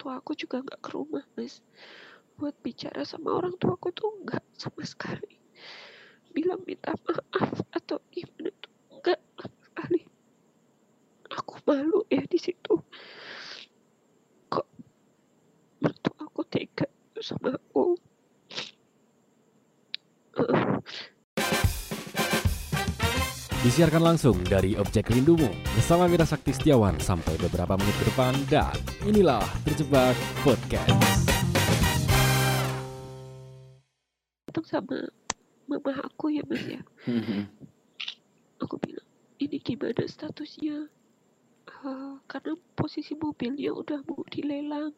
tua aku juga nggak ke rumah mas. Buat bicara sama orang tua aku tuh nggak sama sekali. Bilang minta maaf atau gimana tuh nggak sekali. Aku malu ya di situ. Kok mertua aku tega sama aku? Eh, Disiarkan langsung dari Objek Rindumu bersama Mira Sakti Setiawan sampai beberapa menit ke depan dan inilah Terjebak Podcast. datang sama mama aku ya mas ya. Aku bilang ini gimana statusnya? Eh, karena posisi mobilnya udah mau dilelang.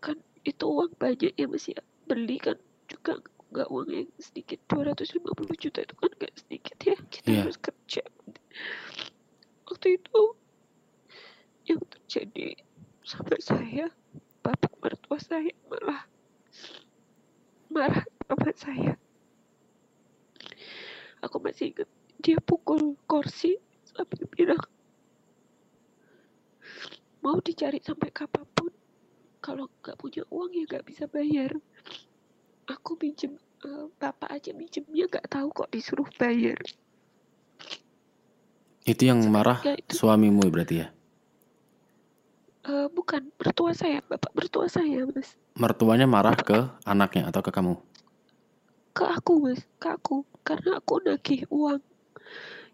Kan itu uang banyak ya mas ya. Beli kan juga nggak uang yang sedikit. 250 juta itu kan nggak sedikit ya. Kita Iya. harus kerja. Waktu itu yang terjadi sama saya bapak mertua saya malah marah sama saya. Aku masih ingat dia pukul kursi sampai bilang mau dicari sampai kapan pun. Kalau nggak punya uang ya nggak bisa bayar. Aku minjem eh, bapak aja minjemnya nggak tahu kok disuruh bayar. Itu yang marah ya itu. suamimu berarti ya? eh, bukan mertua saya bapak mertua saya mas. Mertuanya marah ke anaknya atau ke kamu? ke aku mas ke aku. Karena aku nagih uang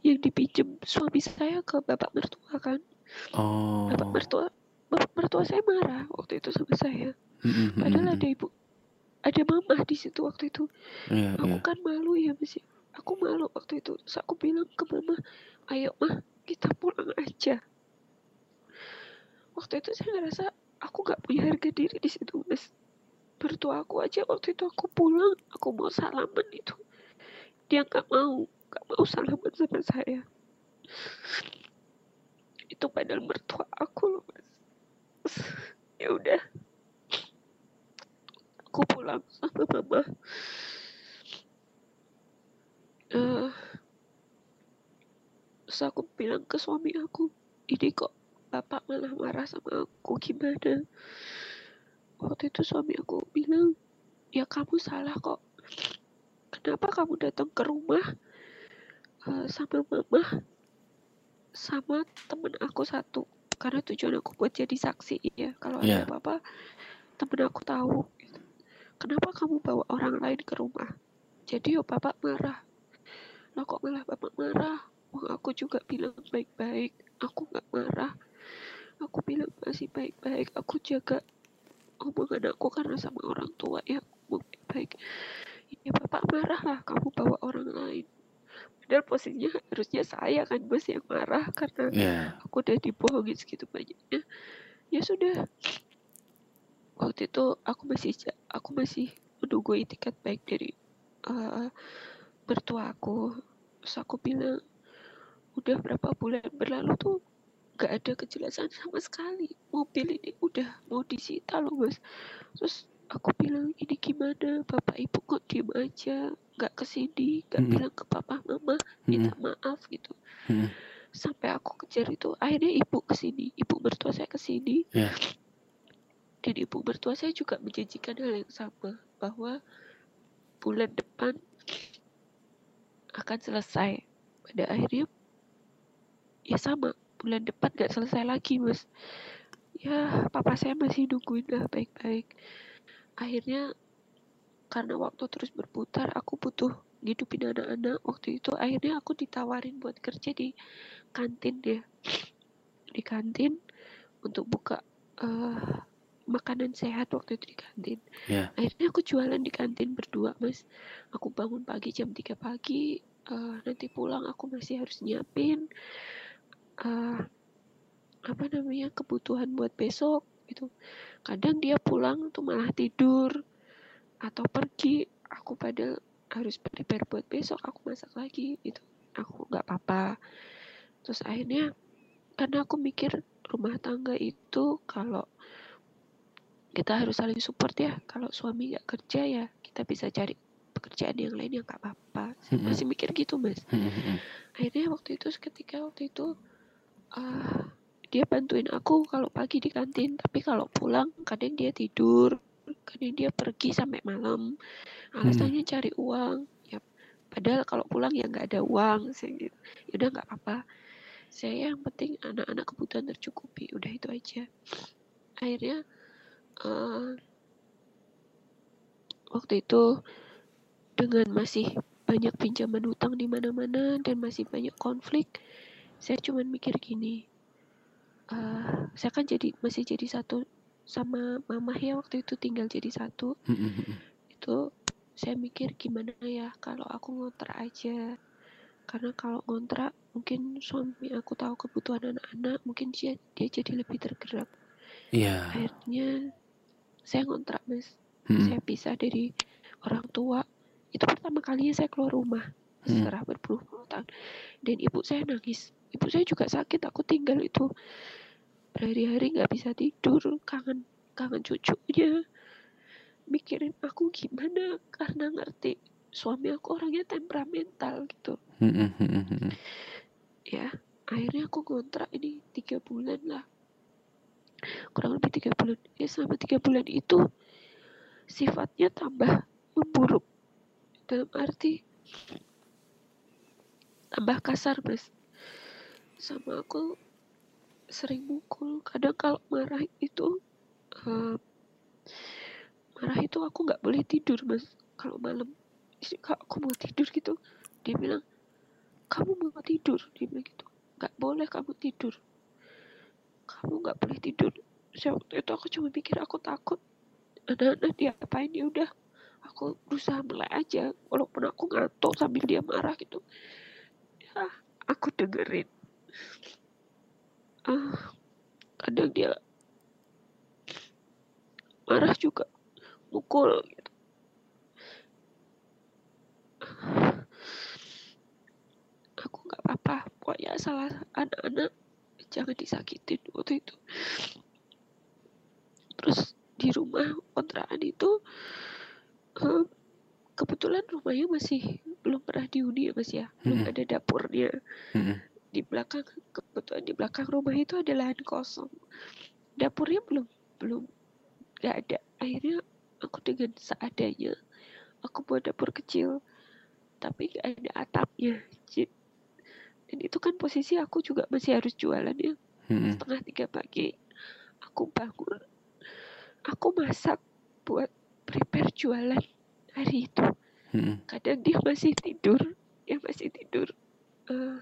yang dipinjem suami saya ke bapak mertua kan. Oh. bapak mertua bapak mertua saya marah waktu itu sama saya. Mm, padahal ada ibu ada mama di situ waktu itu. Iya, aku iya. kan malu ya mas ya. aku malu waktu itu. Terus aku bilang ke mama ayo mah kita pulang aja. Waktu itu saya ngerasa aku gak punya harga diri di situ mas. Mertua aku aja waktu itu aku pulang aku mau salaman itu. Dia nggak mau nggak mau salaman sama saya. Itu padahal mertua aku loh mas. Ya udah aku pulang. Sama mama. Eh terus aku bilang ke suami aku ini kok bapak malah marah sama aku? Gimana? Waktu itu suami aku bilang ya kamu salah kok. Kenapa kamu datang ke rumah eh, sama mama sama temen aku satu? Karena tujuan aku buat jadi saksi ya. Kalau Iya. ada apa-apa temen aku tahu. Kenapa kamu bawa orang lain ke rumah? Jadi yo bapak marah. Lah kok malah bapak marah? Wah, aku juga bilang baik-baik. Aku nggak marah. Aku bilang masih baik-baik. Aku jaga omongan aku karena sama orang tua ya baik-baik. Ya bapak marah lah kamu bawa orang lain. Padahal posisinya harusnya saya kan bos yang marah karena Iya. aku udah dibohongin segitu banyaknya. Ya sudah waktu itu aku masih aku masih menunggu itikat baik dari mertua aku. Terus aku bilang udah berapa bulan berlalu tuh gak ada kejelasan sama sekali. Mobil ini udah mau disita loh mas. Terus aku bilang ini gimana? Bapak ibu kok diem aja? Nggak ke sini nggak Mm-mm. bilang ke papa mama minta maaf gitu. Mm-mm. sampai aku kejar itu akhirnya ibu ke sini ibu mertua saya ke sini. Iya. Dan ibu mertua saya juga menjanjikan hal yang sama bahwa bulan depan akan selesai. Pada akhirnya ya sama bulan depan nggak selesai lagi mas. Ya papa saya masih nungguin lah baik-baik. Akhirnya karena waktu terus berputar aku butuh ngidupin anak-anak. Waktu itu akhirnya aku ditawarin buat kerja di kantin ya di kantin untuk buka eh, makanan sehat waktu itu di kantin. Iya. akhirnya aku jualan di kantin berdua mas. Aku bangun pagi jam 3 pagi eh, nanti pulang aku masih harus nyiapin eh, apa namanya kebutuhan buat besok gitu. Kadang dia pulang tuh malah tidur atau pergi aku pada harus prepare buat besok aku masak lagi gitu. Aku nggak apa-apa. Terus akhirnya karena aku mikir rumah tangga itu kalau kita harus saling support ya. Kalau suami nggak kerja ya kita bisa cari pekerjaan yang lain yang nggak apa-apa. Saya masih mikir gitu mas. Akhirnya waktu itu ketika waktu itu ah dia bantuin aku kalau pagi di kantin. Tapi kalau pulang kadang dia tidur kadang dia pergi sampai malam. Alasannya cari uang. Ya padahal kalau pulang ya nggak ada uang. Saya gitu. Ya udah nggak apa-apa. Saya yang penting anak-anak kebutuhan tercukupi. Udah itu aja. Akhirnya uh, waktu itu dengan masih banyak pinjaman hutang di mana-mana dan masih banyak konflik saya cuma mikir gini uh, saya kan jadi masih jadi satu sama mama ya waktu itu tinggal jadi satu. Itu saya mikir gimana ya kalau aku ngontrak aja. Karena kalau ngontrak mungkin suami aku tahu kebutuhan anak-anak mungkin dia dia jadi lebih tergerak. Iya. akhirnya saya ngontrak mas. Mm-mm. saya pisah dari orang tua. Itu pertama kalinya saya keluar rumah Hmm. setelah berpuluh-puluh tahun. Dan ibu saya nangis. Ibu saya juga sakit. Aku tinggal itu berhari-hari nggak bisa tidur. Kangen kangen cucunya. Mikirin aku gimana karena ngerti suami aku orangnya temperamental gitu. Mm-mm, mm-mm, mm-mm. ya akhirnya aku kontrak ini tiga bulan lah kurang lebih tiga bulan. Ya selama tiga bulan itu sifatnya tambah memburuk. Dalam arti tambah kasar mas. Sama aku sering mukul. Kadang kalau marah itu eh, marah itu aku nggak boleh tidur mas. Kalau malam kalau aku mau tidur gitu. Dia bilang kamu mau tidur? Dia bilang gitu. Nggak boleh kamu tidur kamu nggak boleh tidur. Saya waktu itu aku cuma pikir aku takut. Anak-anak diapain? Ya udah aku berusaha melek aja. Walaupun aku ngantuk sambil dia marah gitu. Ya aku dengerin. Ah kadang dia marah juga. Mukul gitu. Aku nggak apa-apa. Pokoknya salah anak-anak jangan disakitin waktu itu. Terus di rumah kontrakan itu em, kebetulan rumahnya masih belum pernah dihuni ya mas ya. Belum Mm-mm. ada dapurnya. Mm-mm. di belakang kebetulan di belakang rumah itu ada lahan kosong. Dapurnya belum belum nggak ada. Akhirnya aku dengan seadanya aku buat dapur kecil tapi nggak ada atapnya dan itu kan posisi aku juga masih harus jualan ya Mm-mm. setengah tiga pagi aku bangun aku masak buat prepare jualan hari itu Mm-mm. kadang dia masih tidur dia masih tidur Eh,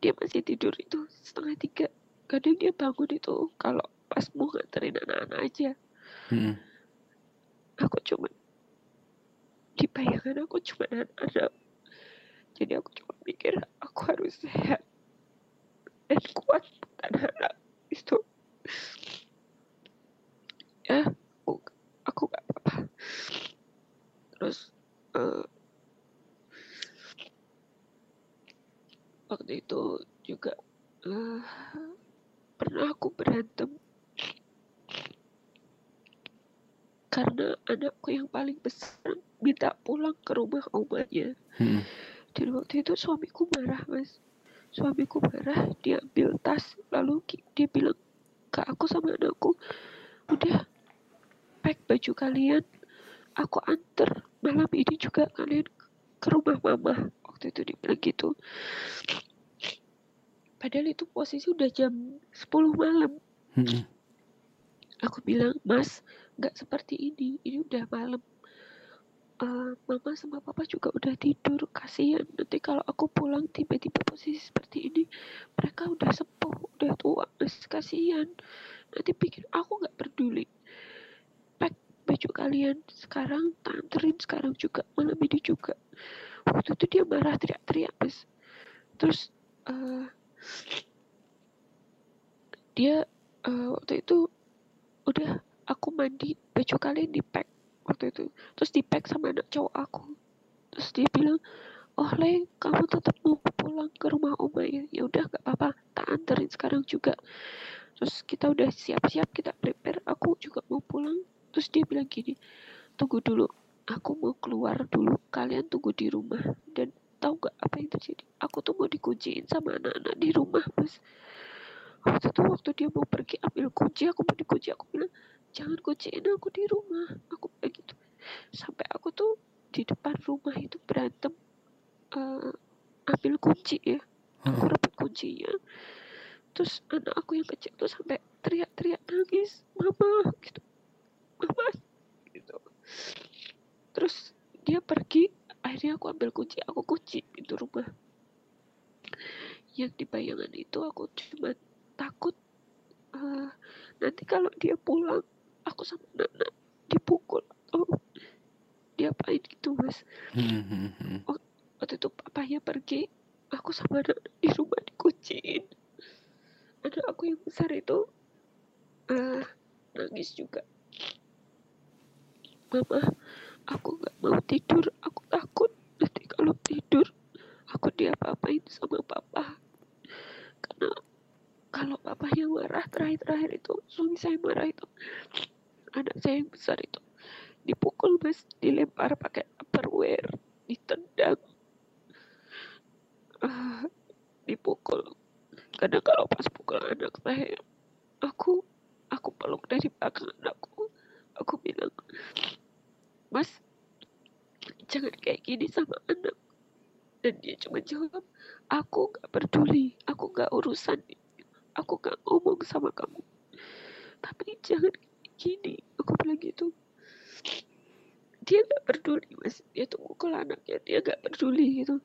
dia masih tidur itu setengah tiga kadang dia bangun itu kalau pas mau nganterin anak-anak aja Mm-mm. aku cuma di bayangan aku cuma anak-anak jadi aku cuma mikir aku harus sehat dan kuat anak-anak itu. Ya aku aku gak apa-apa. Terus eh, waktu itu juga eh, pernah aku berantem. Karena anakku yang paling besar minta pulang ke rumah omanya Mm-mm. Dan waktu itu suamiku marah mas. Suamiku marah dia ambil tas lalu dia bilang ke aku sama anakku udah pack baju kalian aku anter malam ini juga kalian ke rumah mama. Waktu itu dia bilang gitu. Padahal itu posisi udah jam 10 malam. Aku bilang mas nggak seperti ini ini udah malam Eh, mama sama papa juga udah tidur kasihan. Nanti kalau aku pulang tiba-tiba posisi seperti ini mereka udah sepuh udah tua mas kasihan. Nanti pikir aku nggak peduli. Pack baju kalian sekarang tak anterin sekarang juga malam ini juga. Waktu itu dia marah teriak-teriak mas. Terus eh, dia eh, waktu itu udah aku mandi baju kalian di pack waktu itu. Terus di pack sama anak cowok aku. Terus dia bilang oh le kamu tetap mau pulang ke rumah oma ya? Ya udah nggak apa-apa. Tak anterin sekarang juga. Terus kita udah siap-siap kita prepare aku juga mau pulang. Terus dia bilang gini tunggu dulu aku mau keluar dulu. Kalian tunggu di rumah. Dan tahu nggak apa yang terjadi? Aku tuh mau dikunciin sama anak-anak di rumah mas. Waktu itu waktu dia mau pergi ambil kunci aku mau dikunci aku bilang jangan kunciin aku di rumah. Aku bilang gitu. Sampai aku tuh di depan rumah itu berantem uh, ambil kunci ya. Aku rebut kuncinya. Terus anak aku yang kecil tuh sampai teriak-teriak nangis mama gitu. Mama gitu. Terus dia pergi akhirnya aku ambil kunci aku kunci pintu rumah. Yang di bayangan itu aku cuma takut uh, nanti kalau dia pulang aku sama Nana dipukul. Atau diapain gitu mas? Waktu itu papanya pergi aku sama Nana di rumah dikunciin. Ada aku yang besar itu uh, nangis juga. Mama aku gak mau tidur. Aku takut nanti kalau tidur aku diapa-apain sama papa. Karena kalau papa yang marah terakhir-terakhir itu suami saya marah itu anak saya yang besar itu. Dipukul mas. Dilempar pakai tupperware ditendang uh, dipukul. Karena kalau pas pukul anak saya aku aku peluk dari belakang anakku. Aku bilang mas jangan kayak gini sama anak. Dan dia cuma jawab aku gak peduli. Aku gak urusan. Aku gak ngomong sama kamu. Tapi jangan gini aku bilang gitu. Dia gak peduli mas. Dia tuh mukul anaknya dia gak peduli gitu.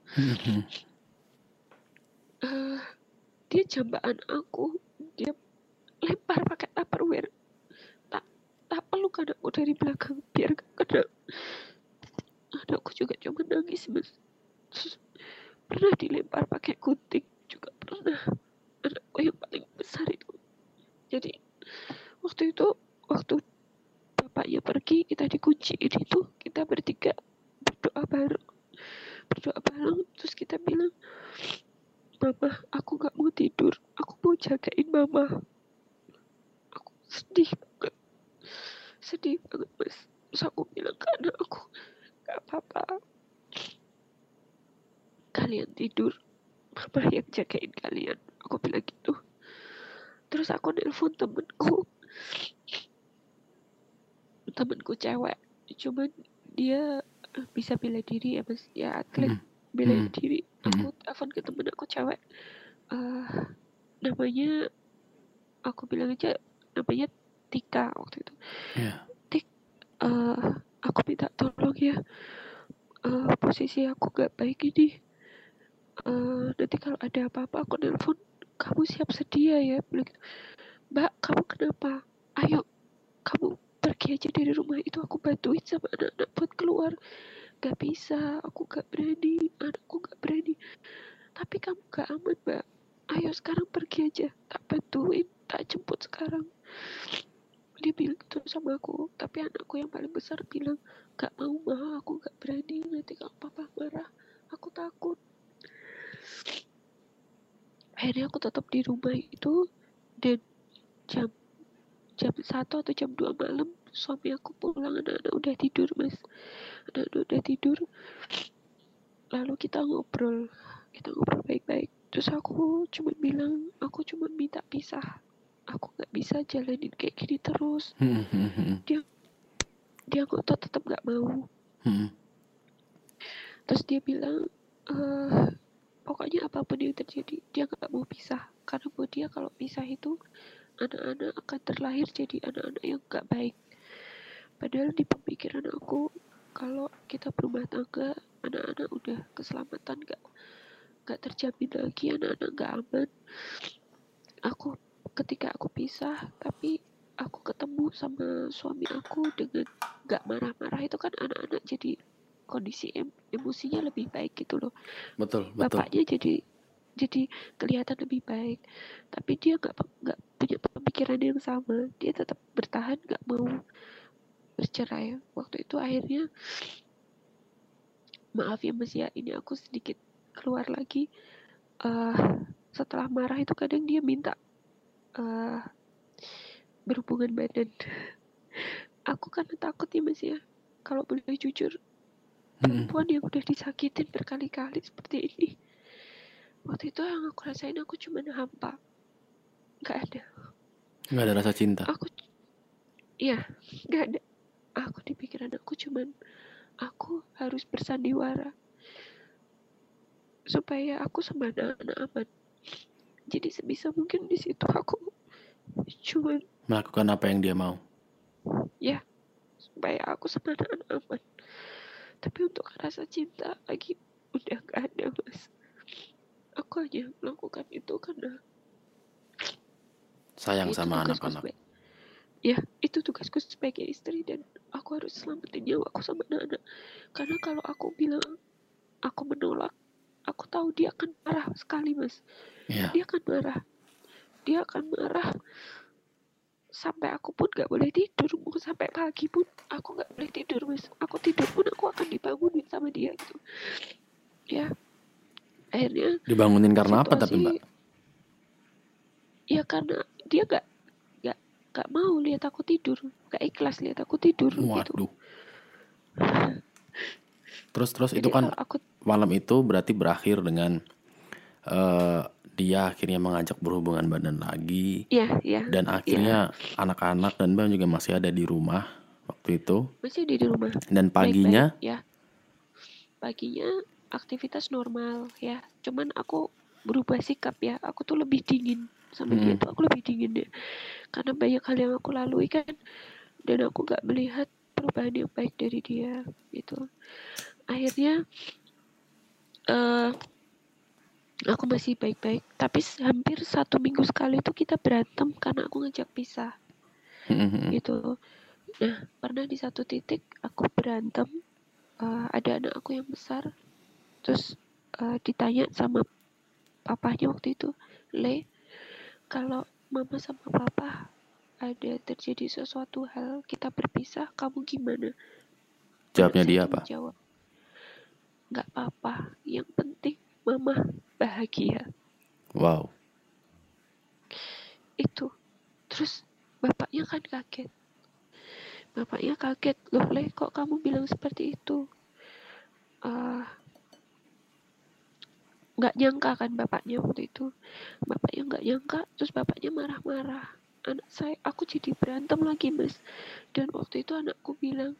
Uh, dia jambaan aku dia lempar pakai tupperware. Tak tak perlu anakku dari belakang biar gak kena. Anakku juga cuma nangis mas. Pernah dilempar pakai gunting juga pernah. Anakku yang paling besar itu. Jadi waktu itu waktu bapaknya pergi kita dikunciin itu kita bertiga berdoa bareng berdoa bareng. Terus kita bilang mama aku gak mau tidur aku mau jagain mama. Aku sedih banget sedih banget mas. Terus aku bilang anak aku gak apa-apa. Kalian tidur mama yang jagain kalian. Aku bilang gitu. Terus aku nelpon temenku temenku cewek. Cuman dia bisa bela diri ya mas. Ya atlet hmm. bela hmm. diri. Aku telepon ke temen aku cewek. Uh, namanya aku bilang aja namanya Tika waktu itu. Yeah. Tik uh, aku minta tolong ya. Uh, posisi aku gak baik ini. Uh, nanti kalau ada apa-apa aku nelpon kamu siap sedia ya? Bilang gitu. mbak kamu kenapa? Ayo kamu pergi aja dari rumah itu aku bantuin sama anak-anak buat keluar. Gak bisa aku gak berani anakku gak berani. Tapi kamu gak aman mbak. Ayo sekarang pergi aja. Tak bantuin tak jemput sekarang. Dia bilang gitu sama aku. Tapi anakku yang paling besar bilang gak mau mah aku gak berani. Nanti kalau papa marah aku takut. Akhirnya aku tetap di rumah itu dan jam jam satu atau jam dua malam suami aku pulang. Anak-anak udah tidur mas. Anak-anak udah tidur. Lalu kita ngobrol. Kita ngobrol baik-baik. Terus aku cuma bilang aku cuma minta pisah. Aku nggak bisa jalanin kayak gini terus. Hmm, hmm, hmm. dia dia ngotot tetap nggak mau. Terus dia bilang e, pokoknya apa pun yang terjadi dia nggak mau pisah. Karena buat dia kalau pisah itu anak-anak akan terlahir jadi anak-anak yang gak baik. Padahal di pemikiran aku kalau kita berumah tangga anak-anak udah keselamatan gak gak terjamin lagi anak-anak gak aman. Aku ketika aku pisah tapi aku ketemu sama suami aku dengan gak marah-marah itu kan anak-anak jadi kondisi em emosinya lebih baik gitu loh. Betul betul. Bapaknya jadi jadi kelihatan lebih baik. Tapi dia nggak nggak punya pemikiran yang sama. Dia tetap bertahan nggak mau bercerai. Waktu itu akhirnya maaf ya mas ya ini aku sedikit keluar lagi. Uh, setelah marah itu kadang dia minta uh, berhubungan badan. Aku kan takut ya mas ya. Kalau boleh jujur perempuan yang udah disakitin berkali-kali seperti ini waktu itu yang aku rasain aku cuma hampa. Nggak ada nggak ada rasa cinta? Aku iya nggak ada. Aku di pikiran aku cuman aku harus bersandiwara. Supaya aku sama anak-anak aman. Jadi sebisa mungkin di situ aku cuman melakukan apa yang dia mau? Supaya aku sama anak-anak aman. Tapi untuk rasa cinta lagi udah gak ada mas. Aku hanya melakukan itu karena sayang itu sama anak-anak. ya itu tugasku sebagai istri dan aku harus selamatin nyawa aku sama anak-anak. Karena kalau aku bilang aku menolak aku tahu dia akan marah sekali mas. Iya. dia akan marah. Dia akan marah sampai aku pun gak boleh tidur mau sampai pagi pun aku gak boleh tidur mas. Aku tidur pun aku akan dibangunin sama dia gitu. Ya. Akhirnya dibangunin karena apa tapi mbak ya karena dia gak gak gak mau lihat aku tidur. Gak ikhlas lihat aku tidur gitu. Waduh. Terus terus Jadi itu kan aku malam itu berarti berakhir dengan eh dia akhirnya mengajak berhubungan badan lagi. Ya ya dan akhirnya anak-anak dan mbak juga masih ada di rumah waktu itu. Masih di di rumah. Dan paginya? Baik-baik, ya. Paginya aktivitas normal ya. Cuman aku berubah sikap ya. Aku tuh lebih dingin sama dia Mm-mm. tuh aku lebih dingin deh. Karena banyak hal yang aku lalui kan dan aku gak melihat perubahan yang baik dari dia gitu. Akhirnya eh aku masih baik-baik. Tapi hampir satu minggu sekali tuh kita berantem karena aku ngajak pisah. Gitu. Nah, pernah di satu titik aku berantem, eh, ada anak aku yang besar, terus eh, ditanya sama papahnya waktu itu, Le, kalau mama sama papa ada terjadi sesuatu hal kita berpisah, kamu gimana? jawabnya dia apa? Jawab, nggak apa-apa, yang penting mama bahagia. wow. Itu. Terus bapaknya kan kaget. Bapaknya kaget. Loh le kok kamu bilang seperti itu? Ah, nggak nyangka kan bapaknya waktu itu. Bapaknya nggak nyangka terus bapaknya marah-marah. Anak saya aku jadi berantem lagi mas. Dan waktu itu anakku bilang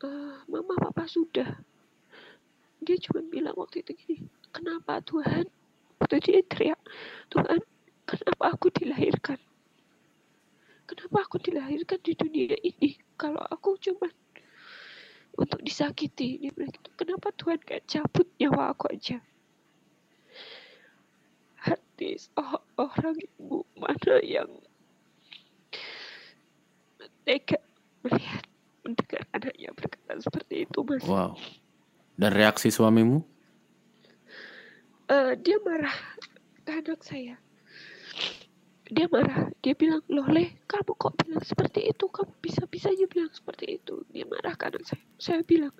"Ah, mama papa sudah. Dia cuma bilang waktu itu gini kenapa Tuhan? Waktu dia teriak Tuhan kenapa aku dilahirkan? Kenapa aku dilahirkan di dunia ini? Kalau aku cuma untuk disakiti dia bilang gitu. Kenapa Tuhan gak cabut nyawa aku aja hati seorang ibu mana yang tega melihat mendengar anaknya berkata seperti itu mas wow dan reaksi suamimu Eh, dia marah ke anak saya. Dia marah. Dia bilang, loh leh, kamu kok bilang seperti itu? Kamu bisa-bisanya bilang seperti itu. Dia marah ke anak saya. Saya bilang,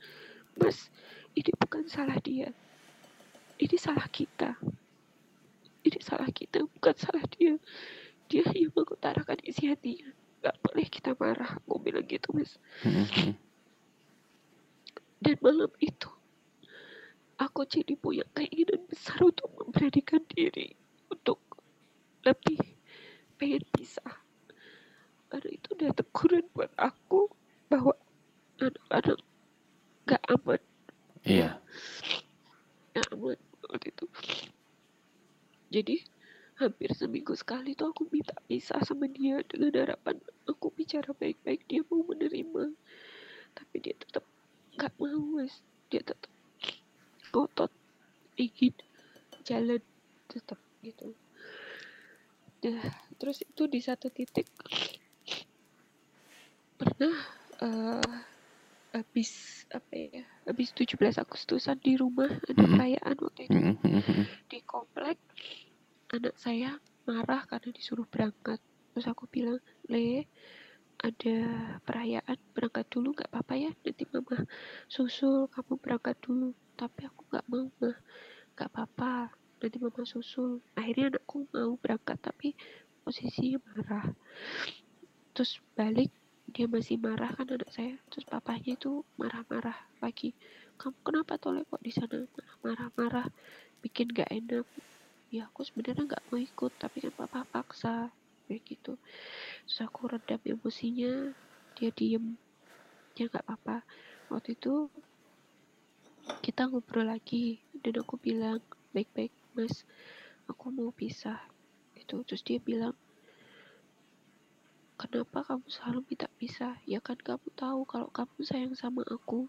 mas, ini bukan salah dia. Ini salah kita. Ini salah kita, bukan salah dia. Dia hanya mengutarakan isi hatinya. Gak boleh kita marah. Aku bilang gitu, mas. Dan malam itu, aku jadi punya keinginan besar untuk memberanikan diri untuk lebih pengen pisah. Karena itu udah teguran buat aku bahwa anak-anak gak aman, iya gak aman waktu itu. Jadi hampir seminggu sekali tuh aku minta pisah sama dia dengan harapan aku bicara baik-baik dia mau menerima. Tapi dia tetap gak mau mas. Dia tetap ngotot ingin jalan tetap gitu. Nah, terus itu di satu titik pernah eh habis apa ya habis 17 Agustusan di rumah ada perayaan waktu itu di komplek anak saya marah karena disuruh berangkat. Terus aku bilang le ada perayaan berangkat dulu nggak apa-apa ya. Nanti mama susul kamu berangkat dulu. Tapi aku nggak mau mah nggak apa-apa. Nanti mama susul. Akhirnya anakku mau berangkat tapi posisinya marah. Terus balik dia masih marah kan anak saya. Terus papanya itu marah-marah lagi. Kamu kenapa toleh kok di sana? Marah-marah bikin gak enak ya aku sebenarnya nggak mau ikut tapi kan papa paksa kayak gitu. Terus aku redam emosinya dia diem. Ya nggak apa-apa waktu itu kita ngobrol lagi dan aku bilang baik-baik mas aku mau pisah itu terus dia bilang kenapa kamu selalu minta pisah? Ya kan kamu tahu kalau kamu sayang sama aku.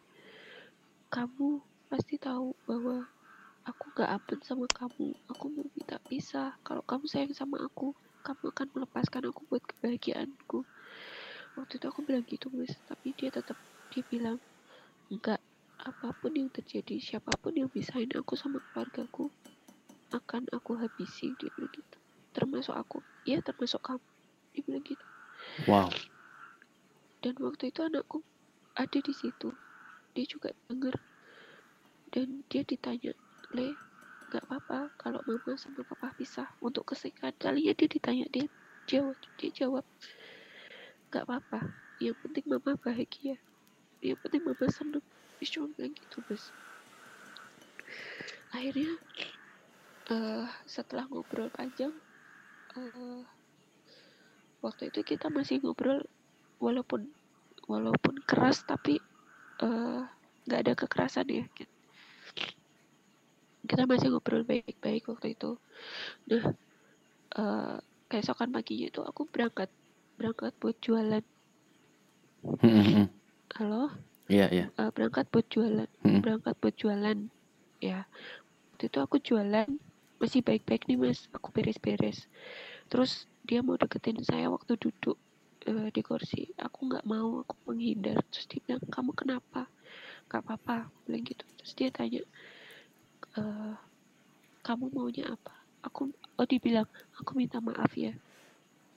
Kamu pasti tahu bahwa aku gak aman sama kamu. Aku mau minta pisah. Kalau kamu sayang sama aku kamu akan melepaskan aku buat kebahagiaanku. Waktu itu aku bilang gitu mas. Tapi dia tetap dia bilang enggak apa pun yang terjadi siapa pun yang pisahin aku sama keluargaku akan aku habisi dia bilang gitu. Termasuk aku. Ya termasuk kamu dia bilang gitu. Wow. Dan waktu itu anakku ada di situ. Dia juga denger. Dan dia ditanya Le nggak apa-apa. Kalau mama sama papa pisah untuk kesekian kalinya dia ditanya dia jawab dia jawab. Nggak apa-apa. Yang penting mama bahagia. Yang penting mama seneng. Bilang gitu bos akhirnya uh, setelah ngobrol panjang uh, waktu itu kita masih ngobrol walaupun walaupun keras tapi eh, nggak uh, ada kekerasan ya. gitu kita masih ngobrol baik-baik waktu itu. Nah uh, keesokan paginya itu aku berangkat berangkat buat jualan. Halo? Iya yeah, iya. Yeah. uh, berangkat buat jualan berangkat buat jualan. Ya waktu itu aku jualan masih baik-baik nih mas. Aku beres-beres. Terus dia mau deketin saya waktu duduk uh, di kursi. Aku nggak mau aku menghindar. Terus dia bilang kamu kenapa? Gak apa-apa bilang gitu. Terus dia tanya uh, kamu maunya apa? Aku oh dibilang aku minta maaf ya.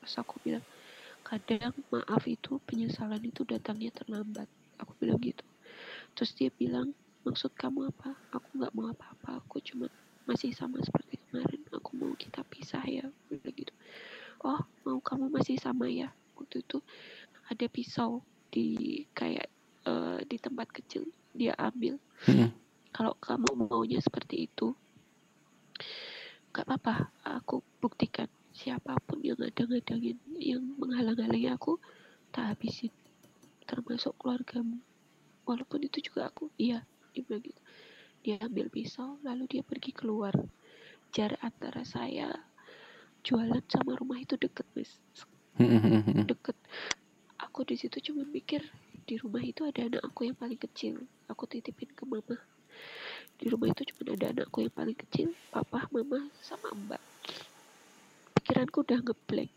Terus aku bilang kadang maaf itu penyesalan itu datangnya terlambat. Aku bilang gitu. Terus dia bilang maksud kamu apa? Aku nggak mau apa-apa. Aku cuma masih sama seperti kemarin. Aku mau kita pisah ya. Bilang gitu. Oh mau kamu masih sama ya? Waktu itu ada pisau di kayak uh, di tempat kecil dia ambil. Hmm kalau kamu maunya seperti itu gak apa-apa. Aku buktikan siapa pun yang ada ngadangin yang menghalang-halangi aku tak habisin. Termasuk keluargamu. Walaupun itu juga aku iya dia bilang gitu. Dia ambil pisau lalu dia pergi keluar. Jarak antara saya jualan sama rumah itu deket mas. Deket. Aku di situ cuma mikir di rumah itu ada anak aku yang paling kecil. Aku titipin ke mama di rumah itu cuma ada anakku yang paling kecil papa mama sama mbak. Pikiranku udah ngeblank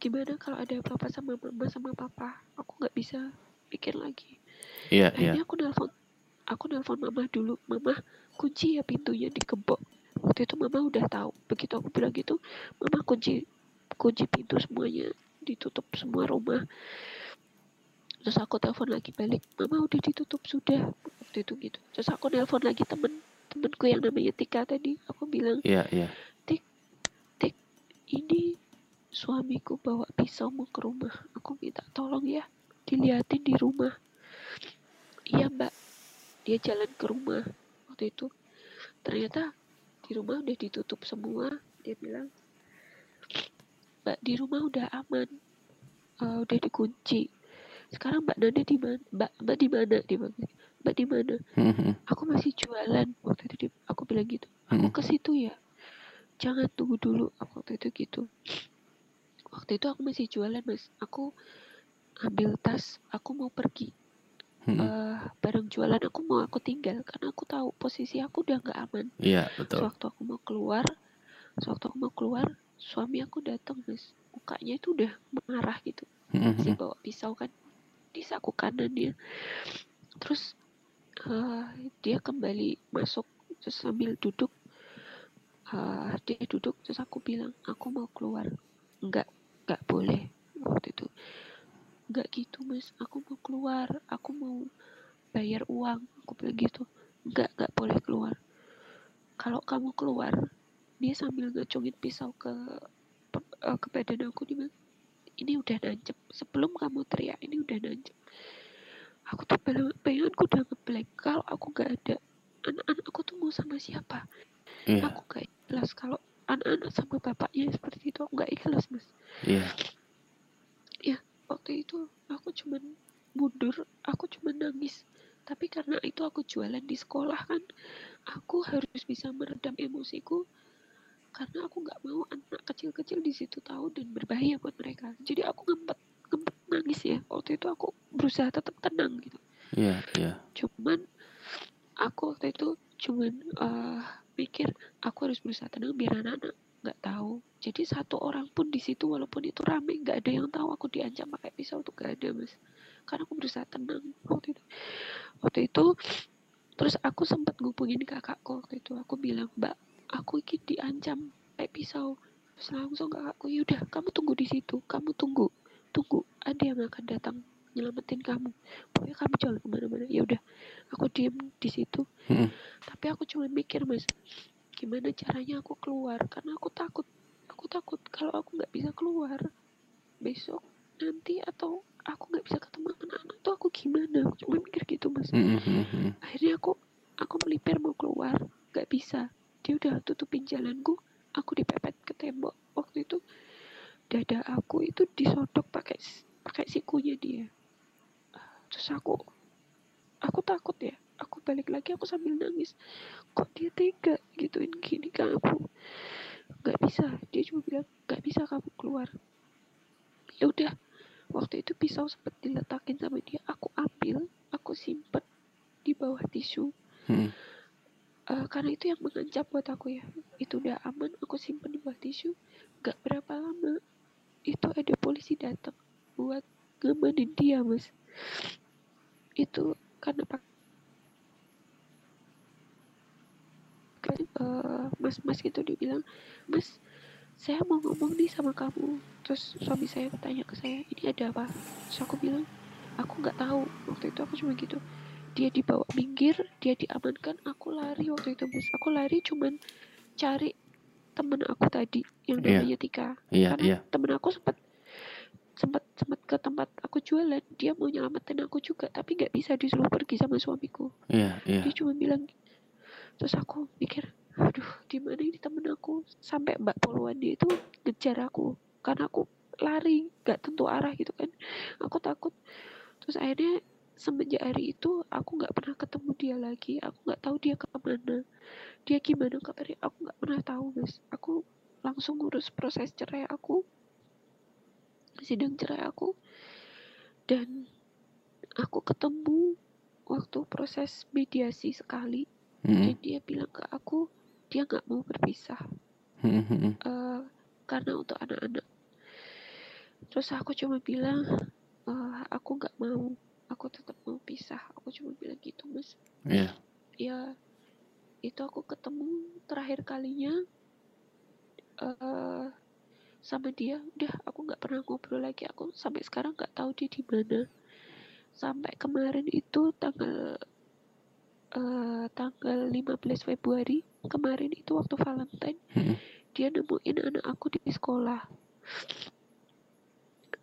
gimana kalau ada papa sama mama sama papa? Aku nggak bisa pikir lagi. Iya yeah, iya. Yeah. aku nelfon aku nelfon mama dulu. Mama kunci ya pintunya dikebok waktu itu mama udah tahu. Begitu aku bilang gitu mama kunci kunci pintu semuanya ditutup semua rumah. Terus aku telepon lagi balik. Mama udah ditutup sudah waktu itu gitu. Terus aku telepon lagi temen temenku yang namanya Tika tadi. Aku bilang iya yeah, iya. Yeah. Tik Tik ini suamiku bawa pisau mau ke rumah. Aku minta tolong ya diliatin di rumah. Iya mbak. Dia jalan ke rumah waktu itu. Ternyata di rumah udah ditutup semua. Dia bilang mbak di rumah udah aman. Uh, udah dikunci. Sekarang mbak Nanda di mana mbak mbak di mana? Di mana mbak di mana? Mm-hmm. aku masih jualan. Waktu itu aku bilang gitu. Aku Mm-hmm. ke situ ya. Jangan tunggu dulu. Aku waktu itu gitu. Waktu itu aku masih jualan mas. Aku ambil tas. Aku mau pergi. Mhm. Eh, barang jualan aku mau aku tinggal. Karena aku tahu posisi aku udah nggak aman. Iya betul. Sewaktu aku mau keluar sewaktu aku mau keluar suami aku datang mas. Mukanya itu udah marah gitu. Masih Mhm. bawa pisau kan. Di saku kanan dia. Terus eh, dia kembali masuk terus sambil duduk. Eh, dia duduk terus aku bilang aku mau keluar. Nggak nggak boleh waktu itu. Nggak gitu mas. Aku mau keluar. Aku mau bayar uang. Aku bilang gitu. Nggak nggak boleh keluar. Kalau kamu keluar dia sambil ngacungin pisau ke eh, ke badan aku dia bilang ini udah nancep. Sebelum kamu teriak ini udah nancep aku tuh bayang- bayanganku udah ngeblank kalau aku nggak ada anak-anak aku tuh mau sama siapa? Iya. Aku gak jelas kalau anak-anak sama bapaknya seperti itu aku nggak ikhlas mas. Iya. ya waktu itu aku cuman mundur aku cuman nangis. Tapi karena itu aku jualan di sekolah kan aku harus bisa meredam emosiku karena aku nggak mau anak kecil-kecil di situ tahu dan berbahaya buat mereka. Jadi aku ngempet nangis ya. Waktu itu aku berusaha tetap tenang gitu. Iya, iya. cuman aku waktu itu cuman eh, mikir aku harus berusaha tenang biar anak-anak nggak tahu. Jadi satu orang pun di situ walaupun itu rame nggak ada yang tahu aku diancam pakai pisau tuh gak ada mas. Karena aku berusaha tenang waktu itu. Waktu itu terus aku sempat ngubungin kakakku waktu itu. Aku bilang mbak aku ini diancam pakai pisau terus langsung kakakku yaudah kamu tunggu di situ. Kamu tunggu tunggu ada yang akan datang nyelamatin kamu. Pokoknya kamu jangan ke mana-mana. Ya udah aku diem di situ. Mm-mm. tapi aku cuma mikir mas gimana caranya aku keluar? Karena aku takut aku takut kalau aku nggak bisa keluar besok nanti atau aku nggak bisa ketemu anak-anak tuh aku gimana? Aku cuma mikir gitu mas. Mm-mm. akhirnya aku aku melipir mau keluar nggak bisa. Dia udah tutupin jalanku aku dipepet ke tembok. Waktu itu dada aku itu disodok pakai pakai sikunya dia. Terus aku aku takut ya. Aku balik lagi aku sambil nangis. Kok dia tega gituin gini ke aku? Nggak bisa. Dia cuma bilang nggak bisa kamu keluar. Ya udah waktu itu pisau sempat diletakin sama dia. Aku ambil aku simpen di bawah tisu. Mm-mm. Eh, karena itu yang mengancam buat aku ya. Itu udah aman aku simpen di bawah tisu. Nggak berapa lama itu ada polisi datang buat ngamanin dia mas. Itu karena pak eh, mas-mas gitu dia bilang mas saya mau ngomong nih sama kamu. Terus suami saya bertanya ke saya ini ada apa? Terus aku bilang aku nggak tahu. Waktu itu aku cuma gitu. Dia dibawa minggir dia diamankan aku lari waktu itu mas. Aku lari cuman cari temen aku tadi yang Iya. namanya Tika. Iya, karena iya. temen aku sempat sempat sempat ke tempat aku jualan dia mau nyelamatin aku juga tapi nggak bisa disuruh pergi sama suamiku. Iya, iya. dia cuma bilang terus aku mikir aduh di mana ini temen aku? Sampai mbak poluan dia itu ngejar aku karena aku lari nggak tentu arah gitu kan. Aku takut. Terus akhirnya semenjak hari itu aku nggak pernah ketemu dia lagi aku nggak tahu dia ke mana. Dia gimana kabarnya aku nggak pernah tahu guys aku langsung ngurus proses cerai aku sidang cerai aku. Dan aku ketemu waktu proses mediasi sekali. Mm-mm. dan dia bilang ke aku dia nggak mau berpisah. Mm-mm. eh, karena untuk anak-anak. Terus aku cuma bilang eh, aku nggak mau. Aku tetap mau pisah. Aku cuma bilang gitu mas. Iya. ya itu aku ketemu terakhir kalinya eh sama dia udah aku nggak pernah ngobrol lagi. Aku sampai sekarang nggak tahu dia di mana. Sampai kemarin itu tanggal eh tanggal 15 Februari kemarin itu waktu Valentine dia nemuin anak aku di sekolah.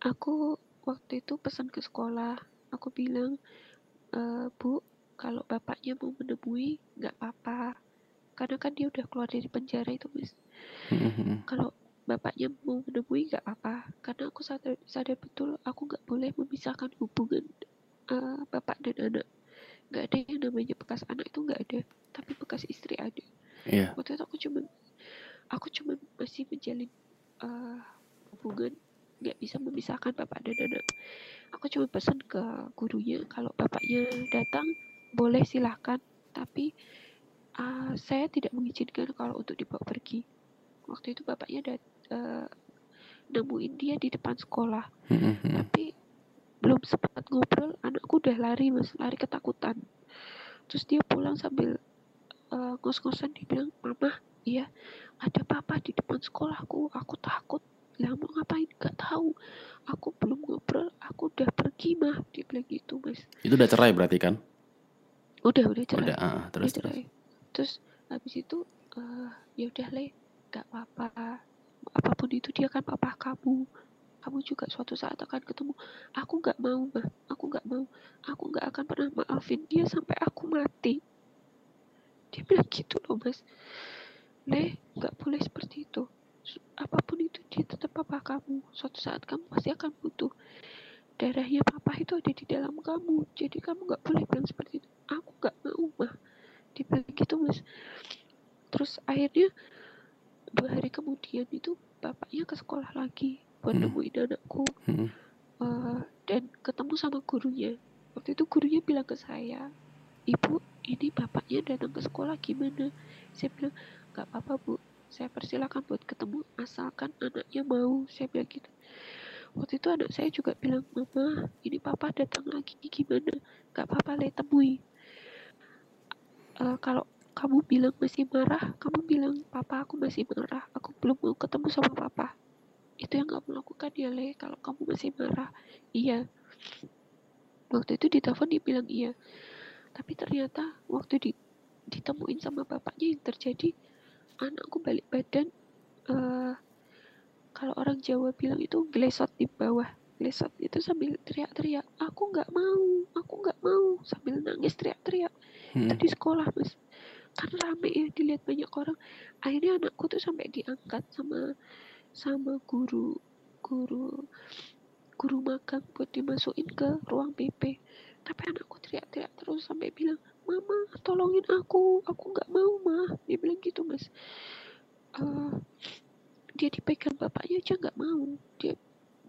Aku waktu itu pesan ke sekolah. Aku bilang "Eh, bu kalau bapaknya mau menemui nggak apa-apa. Karena kan dia udah keluar dari penjara itu mas. Mm-mm. kalau bapaknya mau menemui nggak apa karena aku sadar sadar betul aku nggak boleh memisahkan hubungan eh, bapak dan anak. Nggak ada yang namanya bekas anak itu nggak ada tapi bekas istri ada. Iya. waktu itu aku cuma aku cuma masih menjalin eh, hubungan nggak bisa memisahkan bapak dan anak. Aku cuma pesan ke gurunya kalau bapaknya datang boleh silahkan. Tapi eh, saya tidak mengizinkan kalau untuk dibawa pergi. Waktu itu bapaknya dat eh, nemuin dia di depan sekolah mm-mm. tapi belum sempat ngobrol anakku udah lari mas lari ketakutan terus dia pulang sambil eh, ngos-ngosan dia bilang mama iya ada papa di depan sekolahku aku takut lah mau ngapain gak tahu aku belum ngobrol aku udah pergi mah dia bilang gitu mas Itu udah cerai berarti kan? udah udah cerai Udah, ah, terus Udah terus. cerai. terus habis itu eh ya udah le gak apa-apa apa pun itu dia kan papa kamu. Kamu juga suatu saat akan ketemu. Aku nggak mau mah aku nggak mau. Aku nggak akan pernah maafin dia sampai aku mati. Dia bilang gitu loh mas. Le nggak boleh seperti itu. Apa pun itu dia tetap papa kamu. Suatu saat kamu pasti akan butuh. Darahnya papa itu ada di dalam kamu. Jadi kamu nggak boleh bilang seperti itu. Aku nggak mau mah dibilang gitu mas. Terus akhirnya dua hari kemudian itu bapaknya ke sekolah lagi buat Hmm. nemuin anakku. Hmm. Eh, dan ketemu sama gurunya. Waktu itu gurunya bilang ke saya ibu ini bapaknya datang ke sekolah gimana? Saya bilang nggak apa-apa bu. Saya persilakan buat ketemu asalkan anaknya mau. Saya bilang gitu. Waktu itu anak saya juga bilang mama ini papa datang lagi gimana? Nggak apa-apa le temui. Eh, kalau kamu bilang masih marah. Kamu bilang papa aku masih marah. Aku belum mau ketemu sama papa. Itu yang kamu lakukan ya le kalau kamu masih marah. Iya. Waktu itu di telepon dia bilang iya. Tapi ternyata waktu di, ditemuin sama bapaknya yang terjadi anakku balik badan eh kalau orang Jawa bilang itu glesot di bawah. Glesot itu sambil teriak-teriak aku nggak mau aku nggak mau. Sambil nangis teriak-teriak. Hmm. itu di sekolah mas kan rame ya dilihat banyak orang. Akhirnya anakku tuh sampai diangkat sama sama guru guru guru magang buat dimasukin ke ruang PP tapi anakku teriak-teriak terus sampai bilang mama tolongin aku aku nggak mau mah dia bilang gitu mas. Eh, dia dipegang bapaknya aja nggak mau. Dia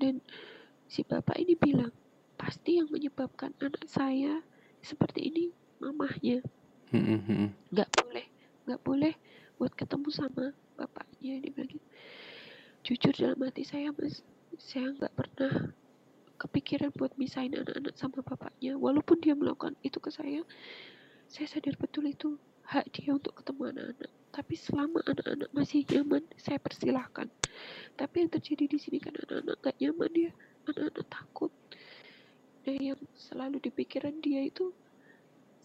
dan si bapak ini bilang pasti yang menyebabkan anak saya seperti ini mamahnya Nggak boleh nggak boleh buat ketemu sama bapaknya dia bilang gitu. Jujur dalam hati saya mas saya nggak pernah kepikiran buat misahin anak-anak sama bapaknya. Walaupun dia melakukan itu ke saya saya sadar betul itu hak dia untuk ketemu anak-anak. Tapi selama anak-anak masih nyaman saya persilahkan. Tapi yang terjadi di sini kan anak-anak nggak nyaman ya anak-anak takut. Nah yang selalu di pikiran dia itu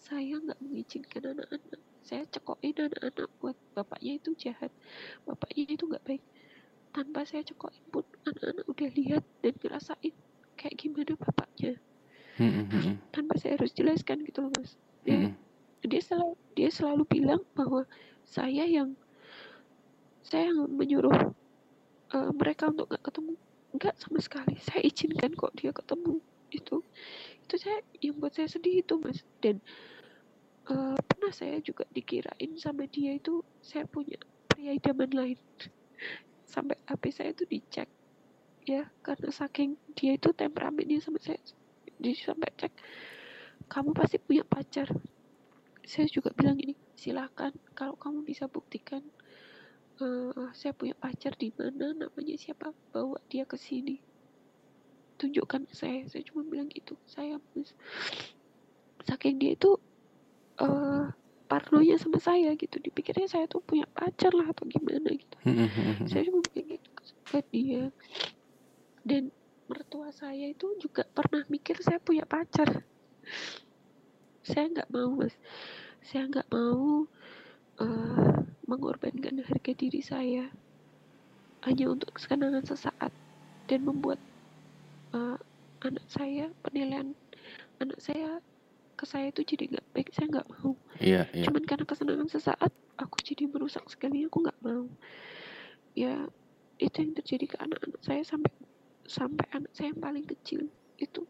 saya nggak mengizinkan anak-anak. Saya cekokin anak-anak buat bapaknya itu jahat. Bapaknya itu nggak baik. Tanpa saya cekokin pun anak-anak udah lihat dan ngerasain kayak gimana bapaknya. Hmm. Tanpa saya harus jelaskan gitu loh mas. Dia, Hmm. dia selalu dia selalu bilang bahwa saya yang saya yang menyuruh eh, mereka untuk nggak ketemu. Nggak sama sekali. Saya izinkan kok dia ketemu itu. Itu saya yang buat saya sedih itu mas. Dan eh, pernah saya juga dikirain sama dia itu saya punya pria idaman lain. Sampai HP saya itu dicek ya karena saking dia itu temperamennya sama saya. Jadi sampai cek kamu pasti punya pacar. Saya juga bilang ini silakan kalau kamu bisa buktikan eh, saya punya pacar di mana namanya siapa bawa dia ke sini. Tunjukkan saya. Saya cuma bilang gitu. Saya saking dia itu eh parnonya sama saya gitu dipikirnya saya tuh punya pacar lah atau gimana gitu Hmm. Hmm. saya cuma bilang gitu ke dia dan mertua saya itu juga pernah mikir saya punya pacar saya nggak mau mas saya nggak mau eh, mengorbankan harga diri saya hanya untuk kesenangan sesaat dan membuat eh, anak saya penilaian anak saya ke saya itu jadi nggak baik saya nggak mau. Iya. Iya. cuman karena kesenangan sesaat aku jadi merusak sekali aku nggak mau. Ya itu yang terjadi ke anak-anak saya sampai sampai anak saya yang paling kecil itu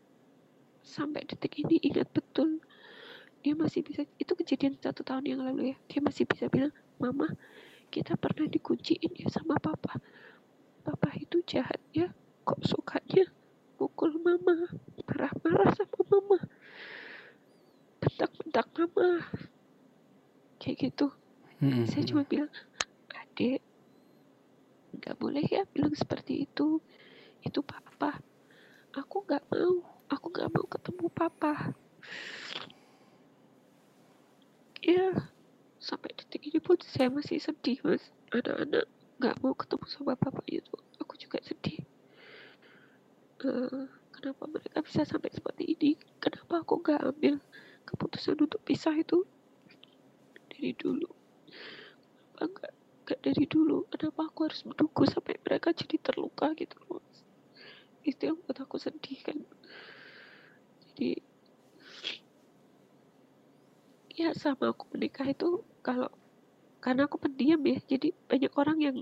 sampai detik ini ingat betul. Dia masih bisa itu kejadian satu tahun yang lalu ya. Dia masih bisa bilang mama kita pernah dikunciin ya sama papa. Papa itu jahat ya kok sukanya pukul mama marah-marah sama mama bentak-bentak mama kayak gitu. Hmm. saya cuma bilang adik nggak boleh ya bilang seperti itu. Itu papa. Aku nggak mau. Aku nggak mau ketemu papa. Ya sampai detik ini pun saya masih sedih mas. Anak-anak nggak mau ketemu sama papa itu. Aku juga sedih. Eh, kenapa mereka bisa sampai seperti ini? Kenapa aku nggak ambil keputusan untuk pisah itu dari dulu. Kenapa nggak nggak dari dulu? Kenapa aku harus menunggu sampai mereka jadi terluka gitu loh itu yang buat aku sedih kan? Jadi ya sama aku menikah itu kalau karena aku pendiam ya. Jadi banyak orang yang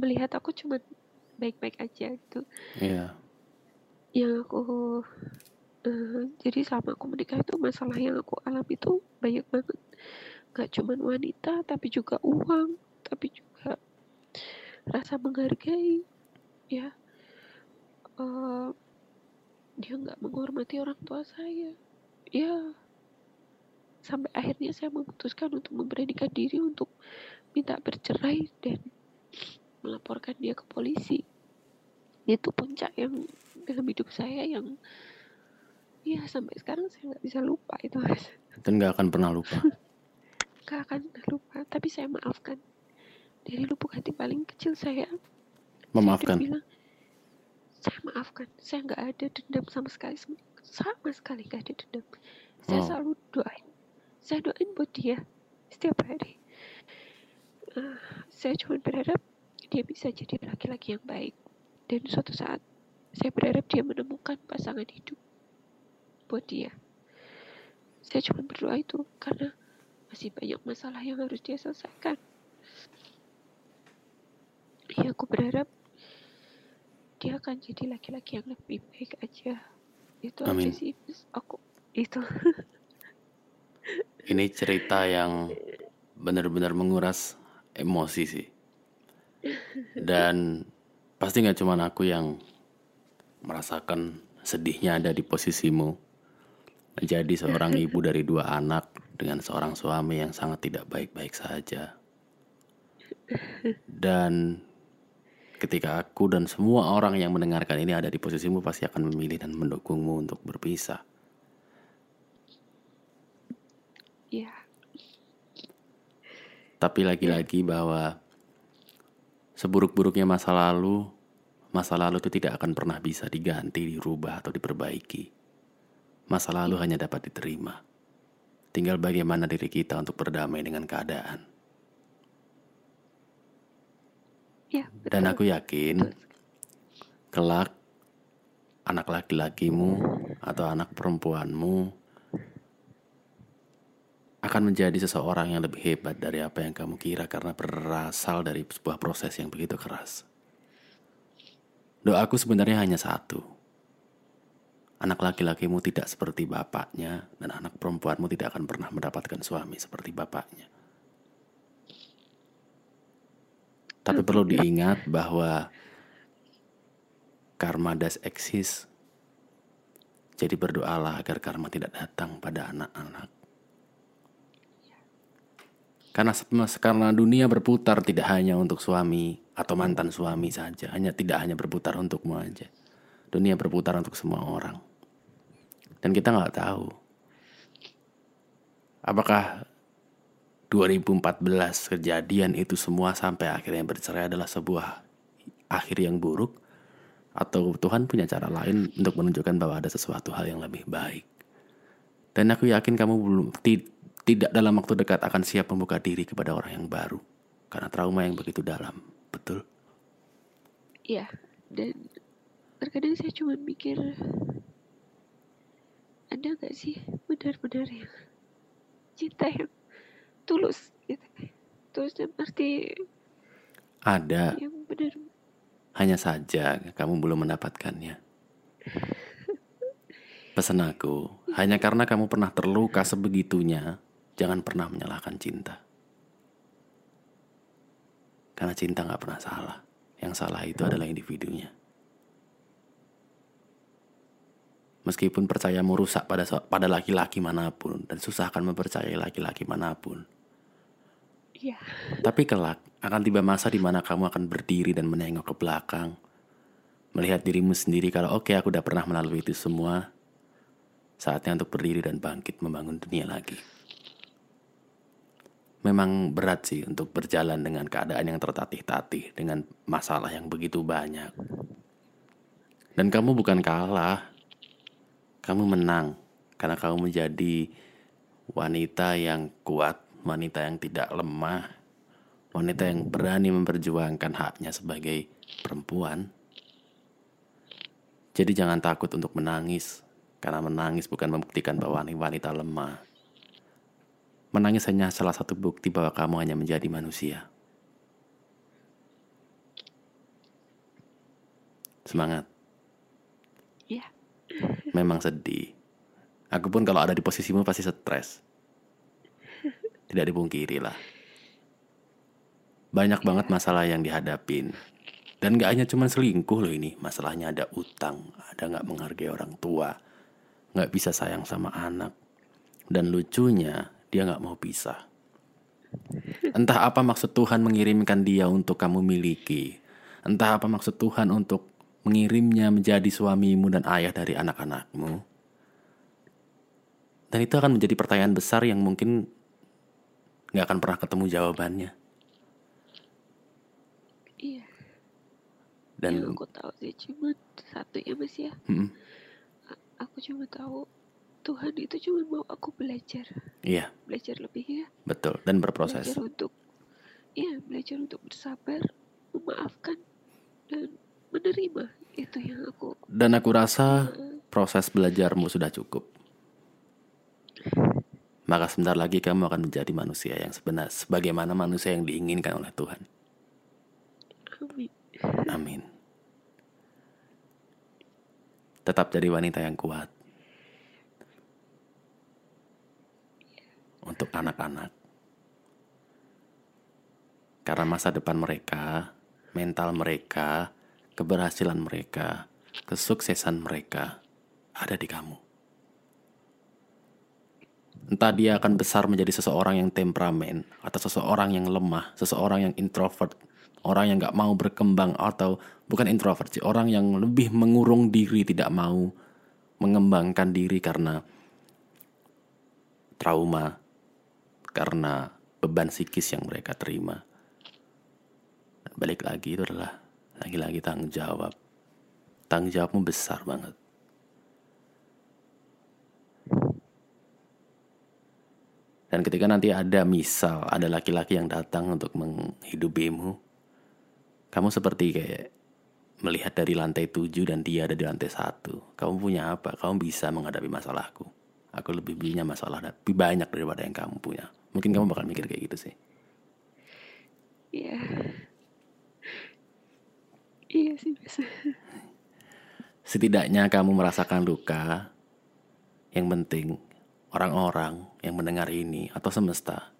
melihat aku cuma baik-baik aja gitu. Iya. yang aku eh, jadi selama aku menikah itu masalah yang aku alami itu banyak banget. Gak cuma wanita tapi juga uang tapi juga rasa menghargai ya. Eh, dia nggak menghormati orang tua saya. Ya sampai akhirnya saya memutuskan untuk memberanikan diri untuk minta bercerai dan melaporkan dia ke polisi. Itu puncak yang dalam hidup saya yang ya sampai sekarang saya nggak bisa lupa itu mas. Dan gak akan pernah lupa. gak akan lupa. Tapi saya maafkan. Dari lubuk hati paling kecil saya saya Memaafkan. bilang saya maafkan. Saya nggak ada dendam sama sekali. Sama, sekali nggak ada dendam. Saya Oh. selalu doain. Saya doain buat dia setiap hari. Eh, saya cuma berharap dia bisa jadi laki-laki yang baik. Dan suatu saat saya berharap dia menemukan pasangan hidup buat dia saya cuma berdoa itu karena masih banyak masalah yang harus dia selesaikan ya aku berharap dia akan jadi laki-laki yang lebih baik aja itu Amin. aja sih aku itu Ini cerita yang benar-benar menguras emosi sih. Dan pasti nggak cuma aku yang merasakan sedihnya ada di posisimu. Menjadi seorang ibu dari dua anak dengan seorang suami yang sangat tidak baik-baik saja. Dan ketika aku dan semua orang yang mendengarkan ini ada di posisimu pasti akan memilih dan mendukungmu untuk berpisah. ya Tapi lagi-lagi bahwa seburuk-buruknya masa lalu, masa lalu itu tidak akan pernah bisa diganti, dirubah atau diperbaiki. Masa lalu hanya dapat diterima. Tinggal bagaimana diri kita untuk berdamai dengan keadaan. ya Dan betul. aku yakin kelak anak laki-lakimu atau anak perempuanmu akan menjadi seseorang yang lebih hebat dari apa yang kamu kira karena berasal dari sebuah proses yang begitu keras. Doaku sebenarnya hanya satu. Anak laki-lakimu tidak seperti bapaknya dan anak perempuanmu tidak akan pernah mendapatkan suami seperti bapaknya. Tapi perlu diingat bahwa karma does exist. Jadi berdoalah agar karma tidak datang pada anak-anak. Karena karena dunia berputar tidak hanya untuk suami atau mantan suami saja, hanya tidak hanya berputar untukmu aja. Dunia berputar untuk semua orang. Dan kita nggak tahu apakah 2014 kejadian itu semua sampai akhirnya bercerai adalah sebuah akhir yang buruk atau Tuhan punya cara lain untuk menunjukkan bahwa ada sesuatu hal yang lebih baik. Dan aku yakin kamu belum ti- tidak dalam waktu dekat akan siap membuka diri kepada orang yang baru karena trauma yang begitu dalam. Betul? ya dan terkadang saya cuma mikir ada nggak sih benar-benar yang cinta yang tulus gitu tulus dan arti Ada, yang benar hanya saja kamu belum mendapatkannya. Pesan aku, hanya karena kamu pernah terluka sebegitunya, jangan pernah menyalahkan cinta. Karena cinta nggak pernah salah. Yang salah itu adalah individunya. Meskipun percayamu rusak pada pada laki-laki mana pun dan susah akan mempercayai laki-laki mana pun, ya tapi kelak akan tiba masa di mana kamu akan berdiri dan menengok ke belakang, melihat dirimu sendiri kalau oke aku udah pernah melalui itu semua, saatnya untuk berdiri dan bangkit membangun dunia lagi. Memang berat sih untuk berjalan dengan keadaan yang tertatih-tatih dengan masalah yang begitu banyak. Dan kamu bukan kalah, kamu menang karena kamu menjadi wanita yang kuat, wanita yang tidak lemah, wanita yang berani memperjuangkan haknya sebagai perempuan. Jadi jangan takut untuk menangis, karena menangis bukan membuktikan bahwa wanita lemah. Menangis hanya salah satu bukti bahwa kamu hanya menjadi manusia. Semangat. Iya. Memang sedih. Aku pun kalau ada di posisimu pasti stres. Tidak dipungkiri lah. Banyak banget masalah yang dihadapin. Dan gak hanya cuma selingkuh loh ini. Masalahnya ada utang. Ada gak menghargai orang tua. Gak bisa sayang sama anak. Dan lucunya dia gak mau pisah. Entah apa maksud Tuhan mengirimkan dia untuk kamu miliki. Entah apa maksud Tuhan untuk mengirimnya menjadi suamimu dan ayah dari anak-anakmu. Dan itu akan menjadi pertanyaan besar yang mungkin nggak akan pernah ketemu jawabannya. Iya. Dan yang aku tahu sih cuma satu ya mas ya. A- Aku cuma tahu Tuhan itu cuma mau aku belajar, iya belajar lebih ya, betul dan berproses. belajar untuk, iya belajar untuk bersabar, memaafkan dan menerima itu yang aku. Dan aku rasa proses belajarmu sudah cukup. Maka sebentar lagi kamu akan menjadi manusia yang sebenar sebagaimana manusia yang diinginkan oleh Tuhan. amin. Amin. Tetap jadi wanita yang kuat. Untuk anak-anak. Karena masa depan mereka, mental mereka, keberhasilan mereka, kesuksesan mereka ada di kamu. Entah dia akan besar menjadi seseorang yang temperamen, atau seseorang yang lemah, seseorang yang introvert, orang yang gak mau berkembang, atau bukan introvert sih, orang yang lebih mengurung diri, tidak mau mengembangkan diri karena trauma, karena beban psikis yang mereka terima. Balik lagi itu adalah lagi-lagi tanggung jawab. Tanggung jawabmu besar banget. Dan ketika nanti ada misal, ada laki-laki yang datang untuk menghidupimu, kamu seperti kayak melihat dari lantai tujuh dan dia ada di lantai satu. Kamu punya apa? Kamu bisa menghadapi masalahku. Aku lebih punya masalah lebih banyak daripada yang kamu punya. Mungkin kamu bakal mikir kayak gitu sih. Iya. Iya sih mas. Setidaknya kamu merasakan luka. Yang penting orang-orang yang mendengar ini atau semesta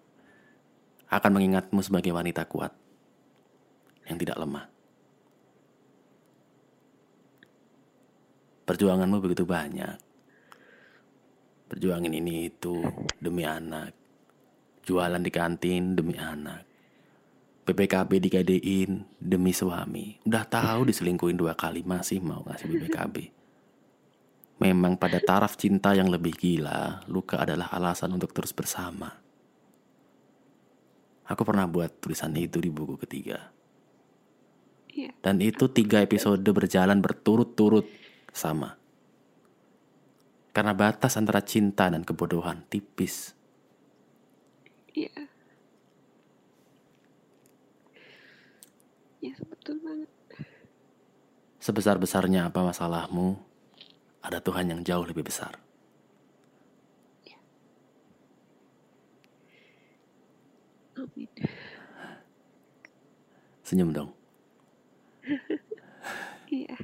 akan mengingatmu sebagai wanita kuat yang tidak lemah. Perjuanganmu begitu banyak. Perjuangan ini itu demi anak. Jualan di kantin demi anak. BPKB digadein demi suami. Udah tahu diselingkuhin dua kali masih mau ngasih BPKB. Memang pada taraf cinta yang lebih gila, luka adalah alasan untuk terus bersama. Aku pernah buat tulisan itu di buku ketiga. Iya. Dan itu tiga episode berjalan berturut-turut sama. Karena batas antara cinta dan kebodohan tipis. Iya. Iya betul banget. Sebesar-besarnya apa masalahmu, ada Tuhan yang jauh lebih besar. Amin. Senyum dong. Iya.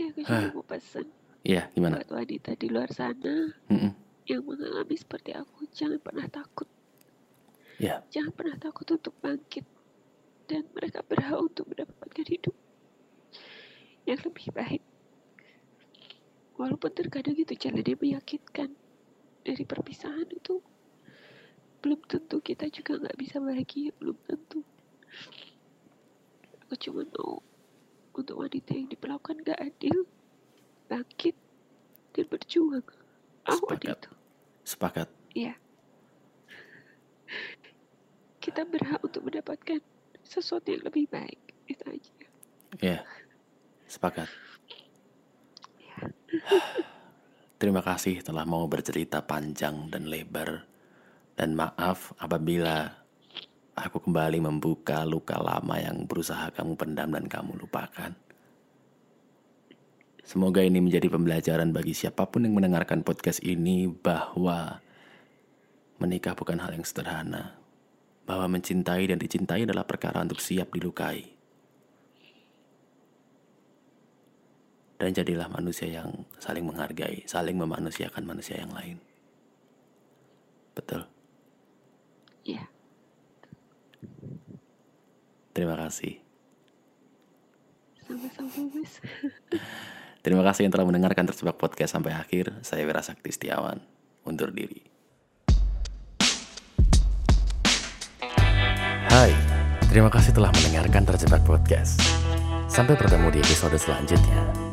Ya aku cuma mau pesan Iya, gimana? buat wanita di luar sana Mm-mm. yang mengalami seperti aku jangan pernah takut. Iya, Jangan pernah takut untuk bangkit dan mereka berhak untuk mendapatkan hidup yang lebih baik. Walaupun terkadang itu jalannya meyakinkan dari perpisahan itu belum tentu kita juga nggak bisa bahagia belum tentu. Aku cuma mau untuk wanita yang diperlakukan gak adil bangkit dan berjuang. Lawan Sepakat. itu. sepakat. Iya. Kita berhak untuk mendapatkan sesuatu yang lebih baik. Itu aja. Iya, sepakat. Terima kasih telah mau bercerita panjang dan lebar. Dan maaf apabila aku kembali membuka luka lama yang berusaha kamu pendam dan kamu lupakan. Semoga ini menjadi pembelajaran bagi siapa pun yang mendengarkan podcast ini bahwa menikah bukan hal yang sederhana. Bahwa mencintai dan dicintai adalah perkara untuk siap dilukai. Dan jadilah manusia yang saling menghargai, saling memanusiakan manusia yang lain. Betul. Iya. Terima kasih. Sama-sama, Mas. Terima kasih yang telah mendengarkan Terjebak Podcast sampai akhir. Saya Wira Sakti Setiawan. Undur diri. Hai, terima kasih telah mendengarkan Terjebak Podcast. Sampai bertemu di episode selanjutnya.